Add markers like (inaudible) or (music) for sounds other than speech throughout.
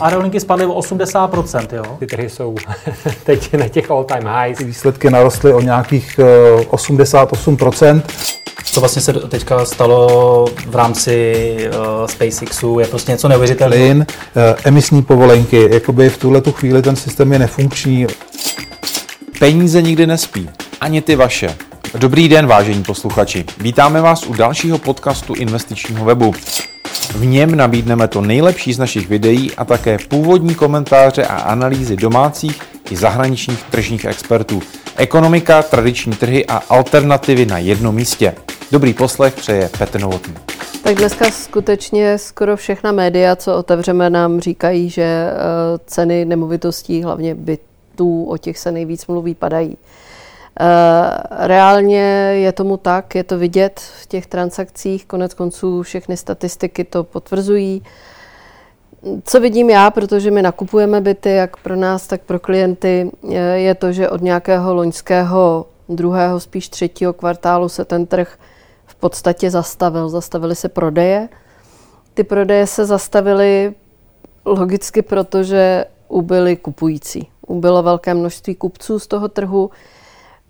Aerolinky spadly o 80%, jo? Ty trhy jsou (laughs) teď na těch all-time highs. Ty výsledky narostly o nějakých 88%. Co vlastně se teďka stalo v rámci uh, SpaceXu, je prostě něco neuvěřitelného. Plyn, uh, emisní povolenky, jakoby v tuhle tu chvíli ten systém je nefunkční. Peníze nikdy nespí, ani ty vaše. Dobrý den, vážení posluchači. Vítáme vás u dalšího podcastu investičního webu. V něm nabídneme to nejlepší z našich videí a také původní komentáře a analýzy domácích i zahraničních tržních expertů. Ekonomika, tradiční trhy a alternativy na jednom místě. Dobrý poslech přeje Petr Novotný. Tak dneska skutečně skoro všechna média, co otevřeme, nám říkají, že eh, ceny nemovitostí, hlavně bytů, o těch se nejvíc mluví, padají. Eh, reálně je tomu tak, je to vidět v těch transakcích, konec konců všechny statistiky to potvrzují. Co vidím já, protože my nakupujeme byty, jak pro nás, tak pro klienty, eh, je to, že od nějakého loňského druhého, spíš třetího kvartálu se ten trh v podstatě zastavil. Zastavily se prodeje. Ty prodeje se zastavily logicky, protože ubyly kupující. Ubylo velké množství kupců z toho trhu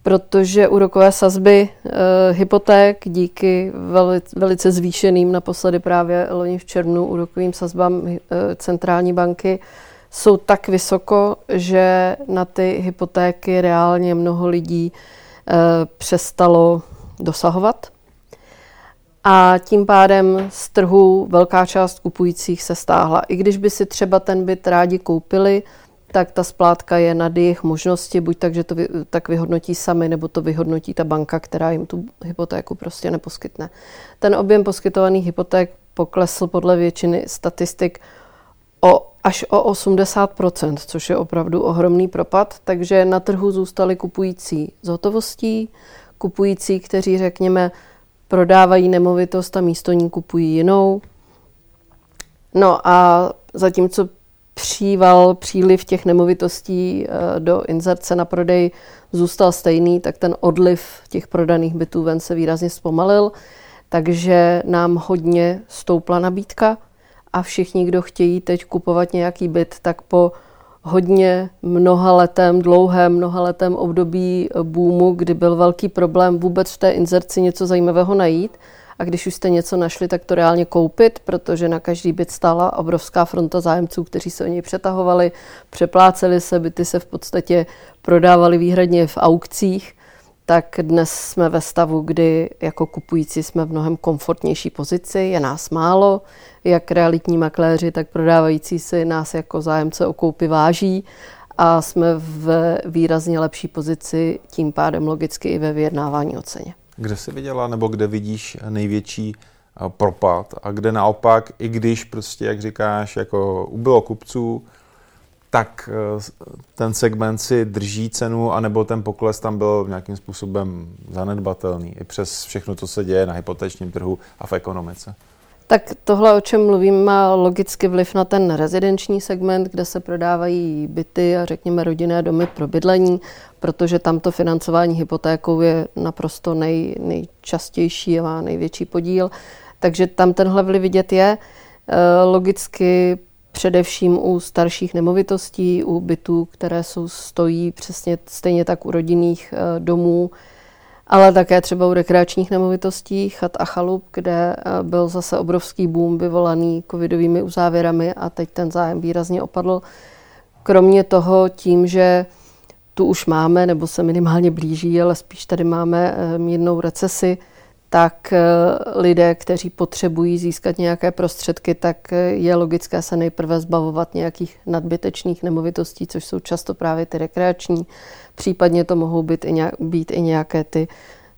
protože úrokové sazby e, hypoték díky velice, velice zvýšeným naposledy právě loni v červnu úrokovým sazbám e, centrální banky jsou tak vysoko, že na ty hypotéky reálně mnoho lidí e, přestalo dosahovat. A tím pádem z trhu velká část kupujících se stáhla. I když by si třeba ten byt rádi koupili, tak ta splátka je nad jejich možnosti, buď tak, že to vy, tak vyhodnotí sami, nebo to vyhodnotí ta banka, která jim tu hypotéku prostě neposkytne. Ten objem poskytovaných hypoték poklesl podle většiny statistik o až o 80%, což je opravdu ohromný propad, takže na trhu zůstali kupující z hotovostí, kupující, kteří, řekněme, prodávají nemovitost a místo ní kupují jinou. No a zatímco příval, příliv těch nemovitostí eh, do inzerce na prodej zůstal stejný, tak ten odliv těch prodaných bytů ven se výrazně zpomalil, takže nám hodně stoupla nabídka a všichni, kdo chtějí teď kupovat nějaký byt, tak po hodně mnoha letem, dlouhém mnoha letem období boomu, kdy byl velký problém vůbec v té inzerci něco zajímavého najít, a když už jste něco našli, tak to reálně koupit, protože na každý byt stála obrovská fronta zájemců, kteří se o něj přetahovali, přepláceli se, byty se v podstatě prodávaly výhradně v aukcích, tak dnes jsme ve stavu, kdy jako kupující jsme v mnohem komfortnější pozici, je nás málo, jak realitní makléři, tak prodávající si nás jako zájemce o koupy váží. A jsme v výrazně lepší pozici, tím pádem logicky i ve vyjednávání o ceně. Kde jsi viděla nebo kde vidíš největší eh, propad a kde naopak, i když prostě, jak říkáš, jako ubylo kupců, tak eh, ten segment si drží cenu, anebo ten pokles tam byl nějakým způsobem zanedbatelný, i přes všechno, co se děje na hypotečním trhu a v ekonomice. Tak tohle, o čem mluvím, má logicky vliv na ten rezidenční segment, kde se prodávají byty a řekněme rodinné domy pro bydlení, protože tam to financování hypotékou je naprosto nej, nejčastější a má největší podíl. Takže tam tenhle vliv vidět je. E, logicky především u starších nemovitostí, u bytů, které jsou, stojí přesně stejně tak u rodinných e, domů, ale také třeba u rekreačních nemovitostí, chat a chalup, kde eh, byl zase obrovský boom vyvolaný covidovými uzávěrami a teď ten zájem výrazně opadl. Kromě toho tím, že tu už máme, nebo se minimálně blíží, ale spíš tady máme eh, mírnou recesi, tak eh, lidé, kteří potřebují získat nějaké prostředky, tak je logické se nejprve zbavovat nějakých nadbytečných nemovitostí, což jsou často právě ty rekreační Případně to mohou být i, nějak, být i nějaké ty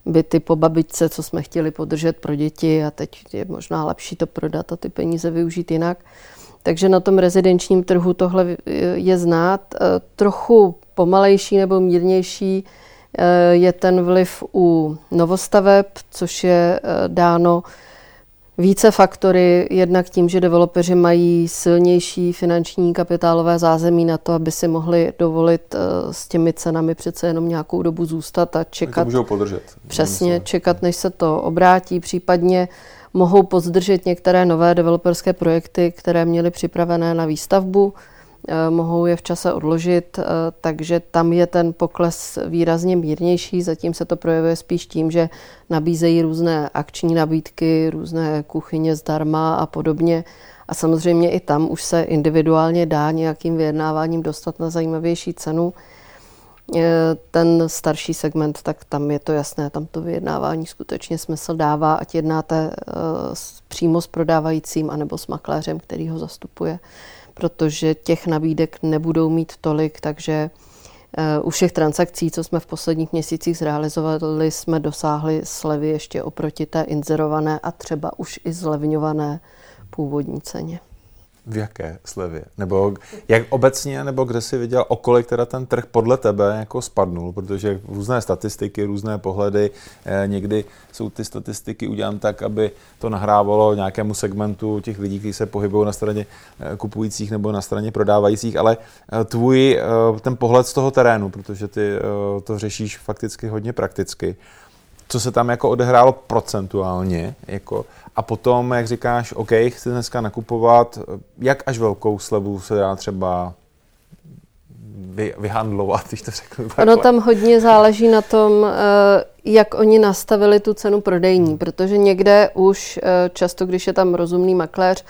byty po babičce, co jsme chtěli podržet pro děti a teď je možná lepší to prodat a ty peníze využít jinak. Takže na tom rezidenčním trhu tohle je znát. Trochu pomalejší nebo mírnější je ten vliv u novostaveb, což je e, dáno více faktory, jednak tím, že developeři mají silnější finanční kapitálové zázemí na to, aby si mohli dovolit eh, s těmi cenami přece jenom nějakou dobu zůstat a čekat. můžou podržet. Přesně, čekat, než se to obrátí. Případně mohou pozdržet některé nové developerské projekty, které měly připravené na výstavbu, eh, mohou je v čase odložit, takže tam je ten pokles výrazně mírnější. Zatím se to projevuje spíš tím, že nabízejí různé akční nabídky, různé kuchyně zdarma a podobně. A samozřejmě i tam už se individuálně dá nějakým vyjednáváním dostat na zajímavější cenu. Ten starší segment, tak tam je to jasné, tam to vyjednávání skutečně smysl dává, ať jednáte eh, přímo s prodávajícím anebo s makléřem, který ho zastupuje, protože těch nabídek nebudou mít tolik, takže eh, u všech transakcí, co jsme v posledních měsících zrealizovali, jsme dosáhli slevy ještě oproti té inzerované a třeba už i zlevňované původní ceně. V jaké slevě? Nebo jak obecně, nebo kde si viděl, o kolik teda ten trh podle tebe jako spadnul? Protože různé statistiky, různé pohledy, eh, někdy jsou ty statistiky udělané tak, aby to nahrávalo nějakému segmentu těch lidí, kteří se pohybují na straně eh, kupujících nebo na straně prodávajících, ale eh, tvůj ten pohled z toho terénu, protože ty to řešíš fakticky hodně prakticky, co se tam jako odehrálo procentuálně, jako, a potom, jak říkáš, OK, chci dneska nakupovat, jak až velkou slevu se dá třeba vy, vyhandlovat, když to řeknu takhle. Ono tam hodně záleží na tom, eh, jak oni nastavili tu cenu prodejní, hmm. protože někde už eh, často, když je tam rozumný makléř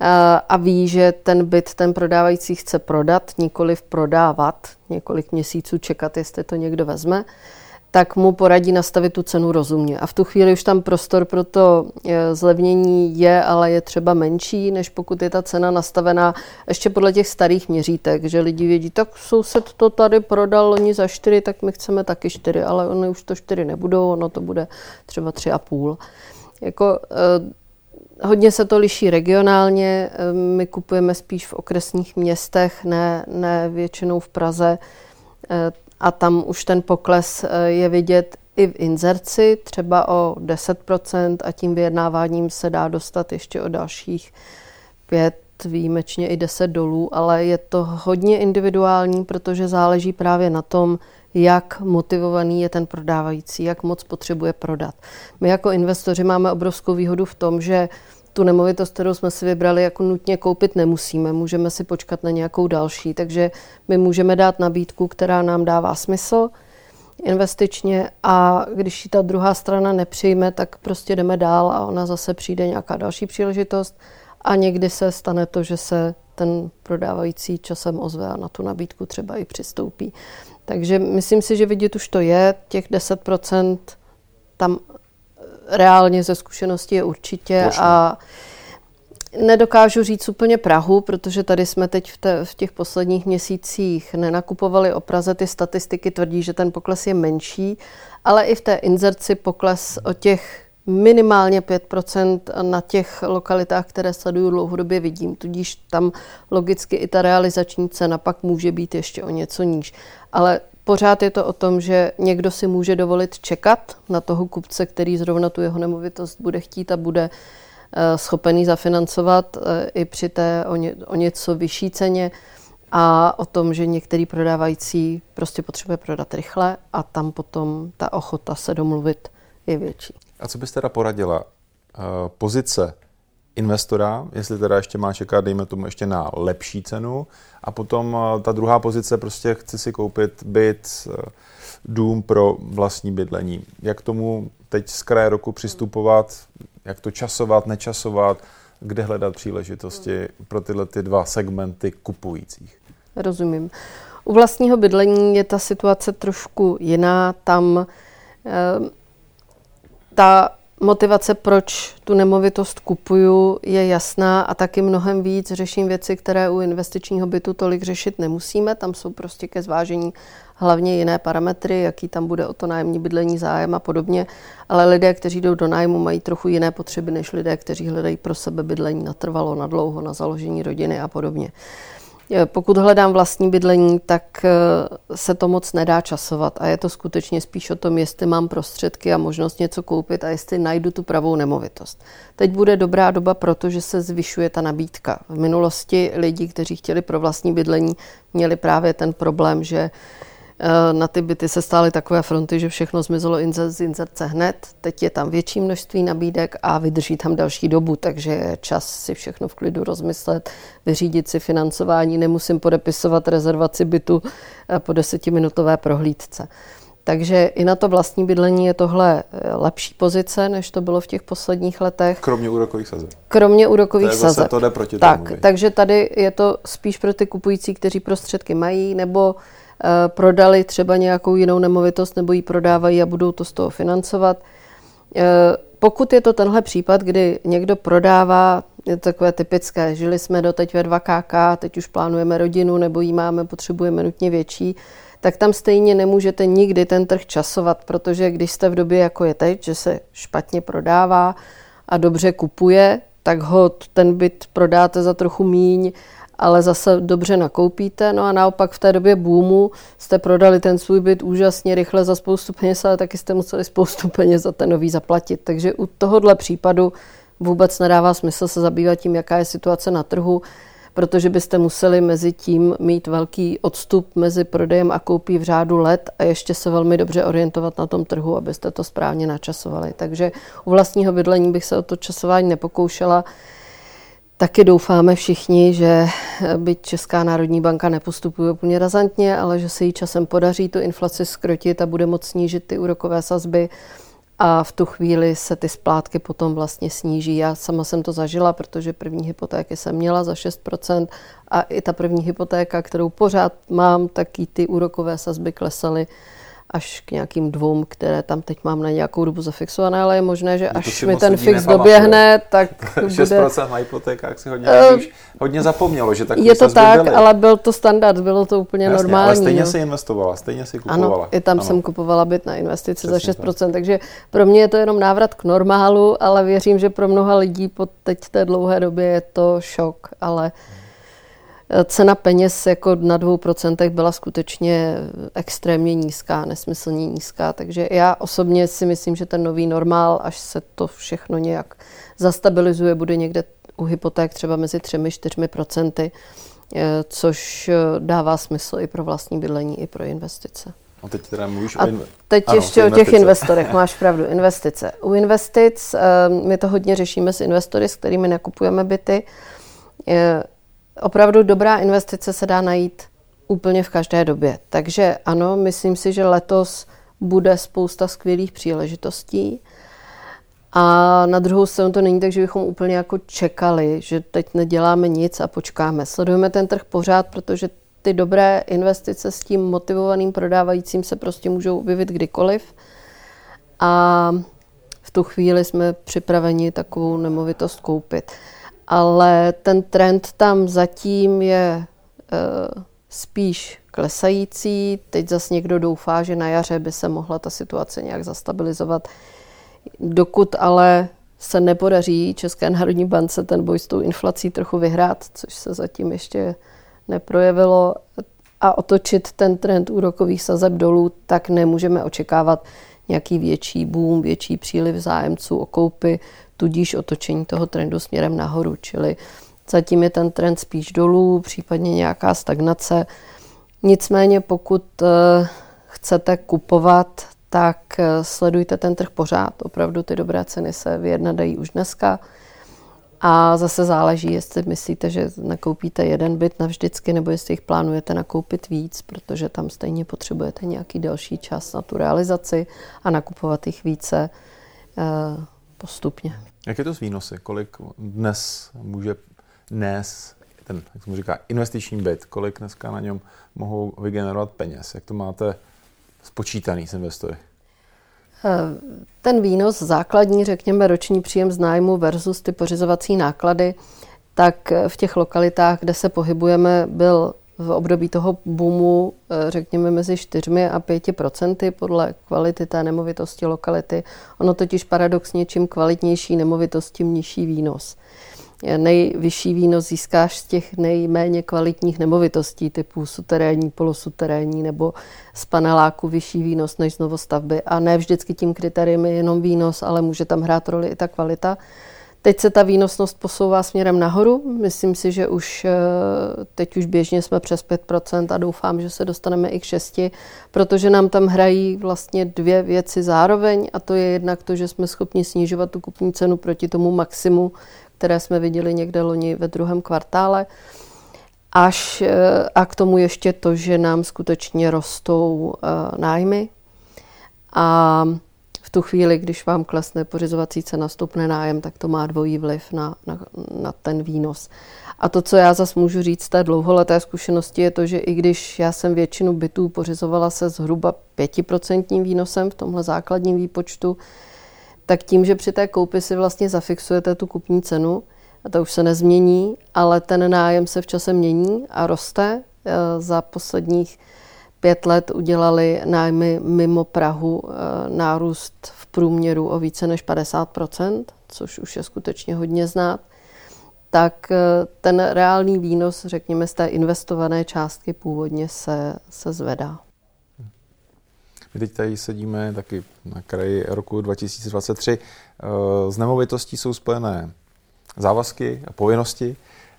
eh, a ví, že ten byt ten prodávající chce prodat, nikoli prodávat, několik měsíců čekat, jestli to někdo vezme, tak mu poradí nastavit tu cenu rozumně. A v tu chvíli už tam prostor pro to eh, zlevnění je, ale je třeba menší, než pokud je ta cena nastavená ještě podle těch starých měřítek, že lidi vědí, tak soused to tady prodal oni za 4, tak my chceme taky 4, ale oni už to 4 nebudou, ono to bude třeba 3,5. Jako, eh, hodně se to liší regionálně, eh, my kupujeme spíš v okresních městech, ne, ne většinou v Praze a tam už ten pokles eh, je vidět i v inzerci, třeba o 10% a tím vyjednáváním se dá dostat ještě o dalších 5, výjimečně i 10 dolů, ale je to hodně individuální, protože záleží právě na tom, jak motivovaný je ten prodávající, jak moc potřebuje prodat. My jako investoři máme obrovskou výhodu v tom, že tu nemovitost, kterou jsme si vybrali, jako nutně koupit nemusíme. Můžeme si počkat na nějakou další. Takže my můžeme dát nabídku, která nám dává smysl investičně a když ji ta druhá strana nepřijme, tak prostě jdeme dál a ona zase přijde nějaká další příležitost a někdy se stane to, že se ten prodávající časem ozve a na tu nabídku třeba i přistoupí. Takže myslím si, že vidět už to je, těch 10% tam reálně ze zkušenosti je určitě Plošně. a Nedokážu říct úplně Prahu, protože tady jsme teď v, te, v těch posledních měsících nenakupovali o Praze. Ty statistiky tvrdí, že ten pokles je menší, ale i v té inzerci pokles o těch minimálně 5% na těch lokalitách, které sleduju dlouhodobě vidím. Tudíž tam logicky i ta realizační cena pak může být ještě o něco níž. Ale Pořád je to o tom, že někdo si může dovolit čekat na toho kupce, který zrovna tu jeho nemovitost bude chtít a bude eh, schopený zafinancovat eh, i při té o, ně, o něco vyšší ceně a o tom, že některý prodávající prostě potřebuje prodat rychle a tam potom ta ochota se domluvit je větší. A co byste teda poradila? Eh, pozice investora, jestli teda ještě má čekat, dejme tomu, ještě na lepší cenu. A potom eh, ta druhá pozice, prostě chci si koupit byt, eh, dům pro vlastní bydlení. Jak tomu teď z kraje roku přistupovat, jak to časovat, nečasovat, kde hledat příležitosti pro tyhle ty dva segmenty kupujících? Rozumím. U vlastního bydlení je ta situace trošku jiná. Tam eh, ta motivace, proč tu nemovitost kupuju, je jasná a taky mnohem víc řeším věci, které u investičního bytu tolik řešit nemusíme. Tam jsou prostě ke zvážení hlavně jiné parametry, jaký tam bude o to nájemní bydlení zájem a podobně. Ale lidé, kteří jdou do nájmu, mají trochu jiné potřeby než lidé, kteří hledají pro sebe bydlení natrvalo, na dlouho, na založení rodiny a podobně. Pokud hledám vlastní bydlení, tak eh, se to moc nedá časovat a je to skutečně spíš o tom, jestli mám prostředky a možnost něco koupit a jestli najdu tu pravou nemovitost. Teď bude dobrá doba, protože se zvyšuje ta nabídka. V minulosti lidi, kteří chtěli pro vlastní bydlení, měli právě ten problém, že Eh, na ty byty se stály takové fronty, že všechno zmizelo z inzerce hned. Teď je tam větší množství nabídek a vydrží tam další dobu, takže je čas si všechno v klidu rozmyslet, vyřídit si financování. Nemusím podepisovat rezervaci bytu eh, po desetiminutové prohlídce. Takže i na to vlastní bydlení je tohle eh, lepší pozice, než to bylo v těch posledních letech. Kromě úrokových sazeb. Kromě úrokových to sazeb. To jde proti tak, tomu, takže tady je to spíš pro ty kupující, kteří prostředky mají, nebo uh, prodali třeba nějakou jinou nemovitost, nebo ji prodávají a budou to z toho financovat. Uh, pokud je to tenhle případ, kdy někdo prodává, je to takové typické, žili jsme doteď ve 2KK, teď už plánujeme rodinu, nebo ji máme, potřebujeme nutně větší, tak tam stejně nemůžete nikdy ten trh časovat, protože když jste v době, jako je teď, že se špatně prodává a dobře kupuje, tak ho ten byt prodáte za trochu míň, ale zase dobře nakoupíte. No a naopak v té době boomu jste prodali ten svůj byt úžasně rychle za spoustu peněz, ale taky jste museli spoustu peněz za ten nový zaplatit. Takže u tohohle případu vůbec nedává smysl se zabývat tím, jaká je situace na trhu protože byste museli mezi tím mít velký odstup mezi prodejem a koupí v řádu let a ještě se velmi dobře orientovat na tom trhu, abyste to správně načasovali. Takže u vlastního bydlení bych se o to časování nepokoušela. Taky doufáme všichni, že byť Česká národní banka nepostupuje úplně razantně, ale že se jí časem podaří tu inflaci skrotit a bude moct snížit ty úrokové sazby a v tu chvíli se ty splátky potom vlastně sníží. Já sama jsem to zažila, protože první hypotéky jsem měla za 6% a i ta první hypotéka, kterou pořád mám, tak i ty úrokové sazby klesaly až k nějakým dvou, které tam teď mám na nějakou dobu zafixované, ale je možné, že až mi ten fix doběhne, tak 6% (laughs) bude... na hypotékách si hodně, uh, hodně zapomnělo, že takové Je to tak, byly. ale byl to standard, bylo to úplně Jasně, normální. Ale stejně no. si investovala, stejně si kupovala. Ano, i tam ano. jsem kupovala byt na investici Přesně za 6%, tak. takže pro mě je to jenom návrat k normálu, ale věřím, že pro mnoha lidí po teď té dlouhé době je to šok, ale hmm Cena peněz jako na dvou procentech byla skutečně extrémně nízká, nesmyslně nízká, takže já osobně si myslím, že ten nový normál, až se to všechno nějak zastabilizuje, bude někde u hypoték třeba mezi 3-4 procenty, eh, což eh, dává smysl i pro vlastní bydlení, i pro investice. A teď teda mluvíš A o inve- teď ano, ještě o těch investorech, máš pravdu, investice. U investic, eh, my to hodně řešíme s investory, s kterými nakupujeme byty, opravdu dobrá investice se dá najít úplně v každé době. Takže ano, myslím si, že letos bude spousta skvělých příležitostí. A na druhou stranu to není tak, že bychom úplně jako čekali, že teď neděláme nic a počkáme. Sledujeme ten trh pořád, protože ty dobré investice s tím motivovaným prodávajícím se prostě můžou objevit kdykoliv. A v tu chvíli jsme připraveni takovou nemovitost koupit ale ten trend tam zatím je uh, spíš klesající. Teď zase někdo doufá, že na jaře by se mohla ta situace nějak zastabilizovat. Dokud ale se nepodaří České národní bance ten boj s tou inflací trochu vyhrát, což se zatím ještě neprojevilo, a otočit ten trend úrokových sazeb dolů, tak nemůžeme očekávat nějaký větší boom, větší příliv zájemců o koupy tudíž otočení toho trendu směrem nahoru, čili zatím je ten trend spíš dolů, případně nějaká stagnace. Nicméně pokud eh, chcete kupovat, tak eh, sledujte ten trh pořád. Opravdu ty dobré ceny se vyjednadají už dneska. A zase záleží, jestli myslíte, že nakoupíte jeden byt navždycky, nebo jestli jich plánujete nakoupit víc, protože tam stejně potřebujete nějaký další čas na tu realizaci a nakupovat jich více eh, postupně. Jak je to s výnosy? Kolik dnes může dnes ten, jak se říká, investiční byt, kolik dneska na něm mohou vygenerovat peněz? Jak to máte spočítaný s investory? Eh, ten výnos základní, řekněme, roční příjem z nájmu versus ty pořizovací náklady, tak v těch lokalitách, kde se pohybujeme, byl v období toho boomu, eh, řekněme, mezi 4 a 5 procenty podle kvality té nemovitosti lokality. Ono totiž paradoxně, čím kvalitnější nemovitost, tím nižší výnos. Nejvyšší výnos získáš z těch nejméně kvalitních nemovitostí typu suterénní, polosuterénní nebo z paneláku vyšší výnos než z novostavby. A ne vždycky tím kritériem je jenom výnos, ale může tam hrát roli i ta kvalita Teď se ta výnosnost posouvá směrem nahoru. Myslím si, že už eh, teď už běžně jsme přes 5% a doufám, že se dostaneme i k 6%, protože nám tam hrají vlastně dvě věci zároveň a to je jednak to, že jsme schopni snižovat tu kupní cenu proti tomu maximu, které jsme viděli někde loni ve druhém kvartále. Až eh, a k tomu ještě to, že nám skutečně rostou eh, nájmy. A tu chvíli, když vám klesne pořizovací cena, stupne nájem, tak to má dvojí vliv na, na, na ten výnos. A to, co já zase můžu říct z té dlouholeté zkušenosti, je to, že i když já jsem většinu bytů pořizovala se zhruba 5% výnosem v tomhle základním výpočtu, tak tím, že při té koupi si vlastně zafixujete tu kupní cenu, a to už se nezmění, ale ten nájem se v čase mění a roste. E, za posledních pět let udělali nájmy mimo Prahu e, nárůst v průměru o více než 50% což už je skutečně hodně znát, tak e, ten reálný výnos, řekněme, z té investované částky původně se, se zvedá. My teď tady sedíme taky na kraji roku 2023. Z nemovitostí jsou spojené závazky a povinnosti.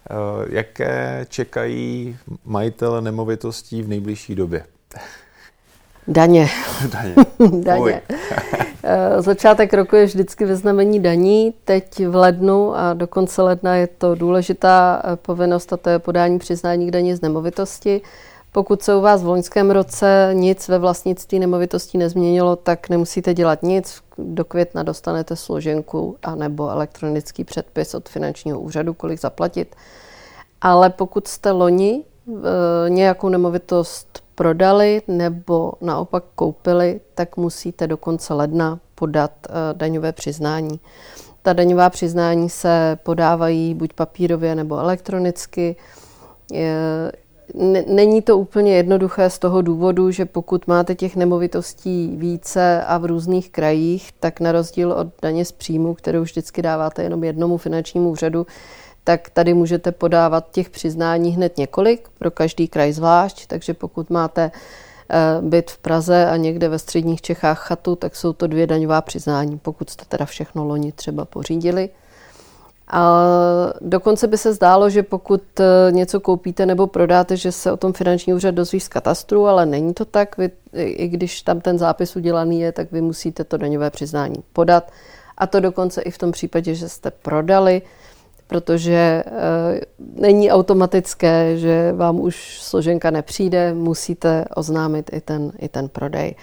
Eh, jaké čekají majitele nemovitostí v nejbližší době? (laughs) Daně. Daně. (laughs) Daně. (laughs) Eh, začátek roku je vždycky ve znamení daní. Teď v lednu a do konce ledna je to důležitá eh, povinnost a to je podání přiznání k daní z nemovitosti. Pokud se u vás v loňském roce nic ve vlastnictví nemovitostí nezměnilo, tak nemusíte dělat nic. Do května dostanete složenku a nebo elektronický předpis od finančního úřadu, kolik zaplatit. Ale pokud jste loni e, nějakou nemovitost prodali nebo naopak koupili, tak musíte do konce ledna podat e, daňové přiznání. Ta daňová přiznání se podávají buď papírově nebo elektronicky. Není to úplně jednoduché z toho důvodu, že pokud máte těch nemovitostí více a v různých krajích, tak na rozdíl od daně z příjmu, kterou vždycky dáváte jenom jednomu finančnímu úřadu, tak tady můžete podávat těch přiznání hned několik, pro každý kraj zvlášť, takže pokud máte eh, byt v Praze a někde ve středních Čechách chatu, tak jsou to dvě daňová přiznání, pokud jste teda všechno loni třeba pořídili. A dokonce by se zdálo, že pokud eh, něco koupíte nebo prodáte, že se o tom finanční úřad dozví z katastru, ale není to tak. Vy, I když tam ten zápis udělaný je, tak vy musíte to daňové přiznání podat. A to dokonce i v tom případě, že jste prodali, protože e, není automatické, že vám už složenka nepřijde, musíte oznámit i ten, i ten prodej.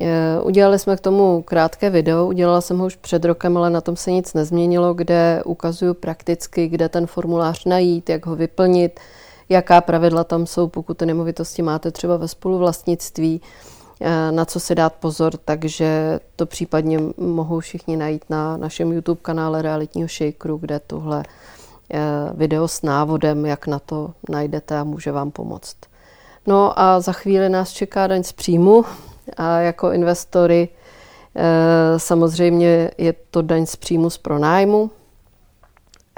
Eh, udělali jsme k tomu krátké video, udělala jsem ho už před rokem, ale na tom se nic nezměnilo, kde ukazuju prakticky, kde ten formulář najít, jak ho vyplnit, jaká pravidla tam jsou, pokud ty nemovitosti máte třeba ve spoluvlastnictví, eh, na co si dát pozor, takže to případně mohou všichni najít na našem YouTube kanále Realitního Shakeru, kde tohle eh, video s návodem, jak na to najdete a může vám pomoct. No a za chvíli nás čeká daň z příjmu, a jako investory eh, samozřejmě je to daň z příjmu z pronájmu.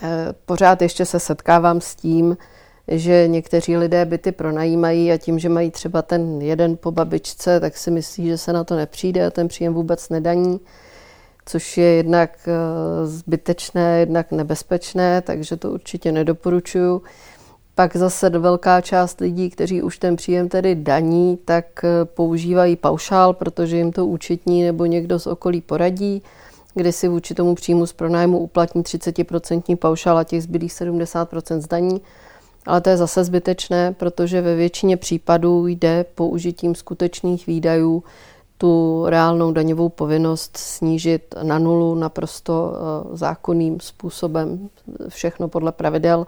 Eh, pořád ještě se setkávám s tím, že někteří lidé byty pronajímají a tím, že mají třeba ten jeden po babičce, tak si myslí, že se na to nepřijde a ten příjem vůbec nedaní, což je jednak eh, zbytečné, jednak nebezpečné, takže to určitě nedoporučuju. Pak zase velká část lidí, kteří už ten příjem tedy daní, tak eh, používají paušál, protože jim to účetní nebo někdo z okolí poradí, kdy si vůči tomu příjmu z pronájmu uplatní 30% paušál a těch zbylých 70% zdaní. Ale to je zase zbytečné, protože ve většině případů jde použitím skutečných výdajů tu reálnou daňovou povinnost snížit na nulu naprosto eh, zákonným způsobem, všechno podle pravidel.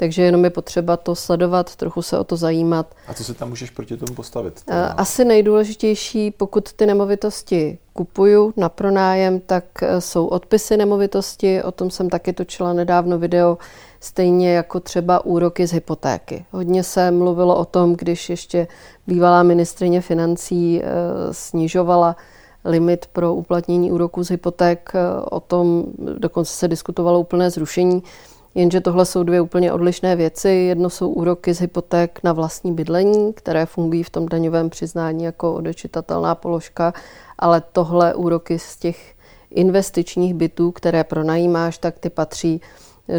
Takže jenom je potřeba to sledovat, trochu se o to zajímat. A co se tam můžeš proti tomu postavit? Teda? Asi nejdůležitější, pokud ty nemovitosti kupuju na pronájem, tak e, jsou odpisy nemovitosti, o tom jsem taky točila nedávno video, stejně jako třeba úroky z hypotéky. Hodně se mluvilo o tom, když ještě bývalá ministrině financí e, snižovala limit pro uplatnění úroku z hypoték, e, o tom dokonce se diskutovalo úplné zrušení. Jenže tohle jsou dvě úplně odlišné věci. Jedno jsou úroky z hypoték na vlastní bydlení, které fungují v tom daňovém přiznání jako odečitatelná položka, ale tohle úroky z těch investičních bytů, které pronajímáš, tak ty patří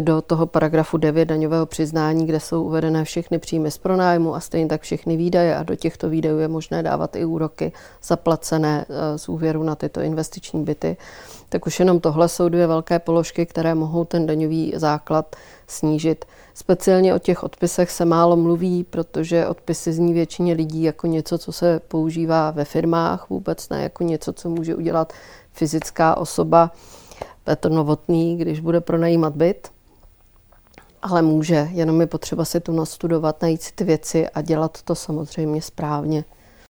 do toho paragrafu 9 daňového přiznání, kde jsou uvedené všechny příjmy z pronájmu a stejně tak všechny výdaje a do těchto výdajů je možné dávat i úroky zaplacené eh, z úvěru na tyto investiční byty. Tak už jenom tohle jsou dvě velké položky, které mohou ten daňový základ snížit. Speciálně o těch odpisech se málo mluví, protože odpisy zní většině lidí jako něco, co se používá ve firmách, vůbec ne jako něco, co může udělat fyzická osoba. Petr Novotný, když bude pronajímat byt, ale může, jenom je potřeba si to nastudovat, najít si ty věci a dělat to samozřejmě správně.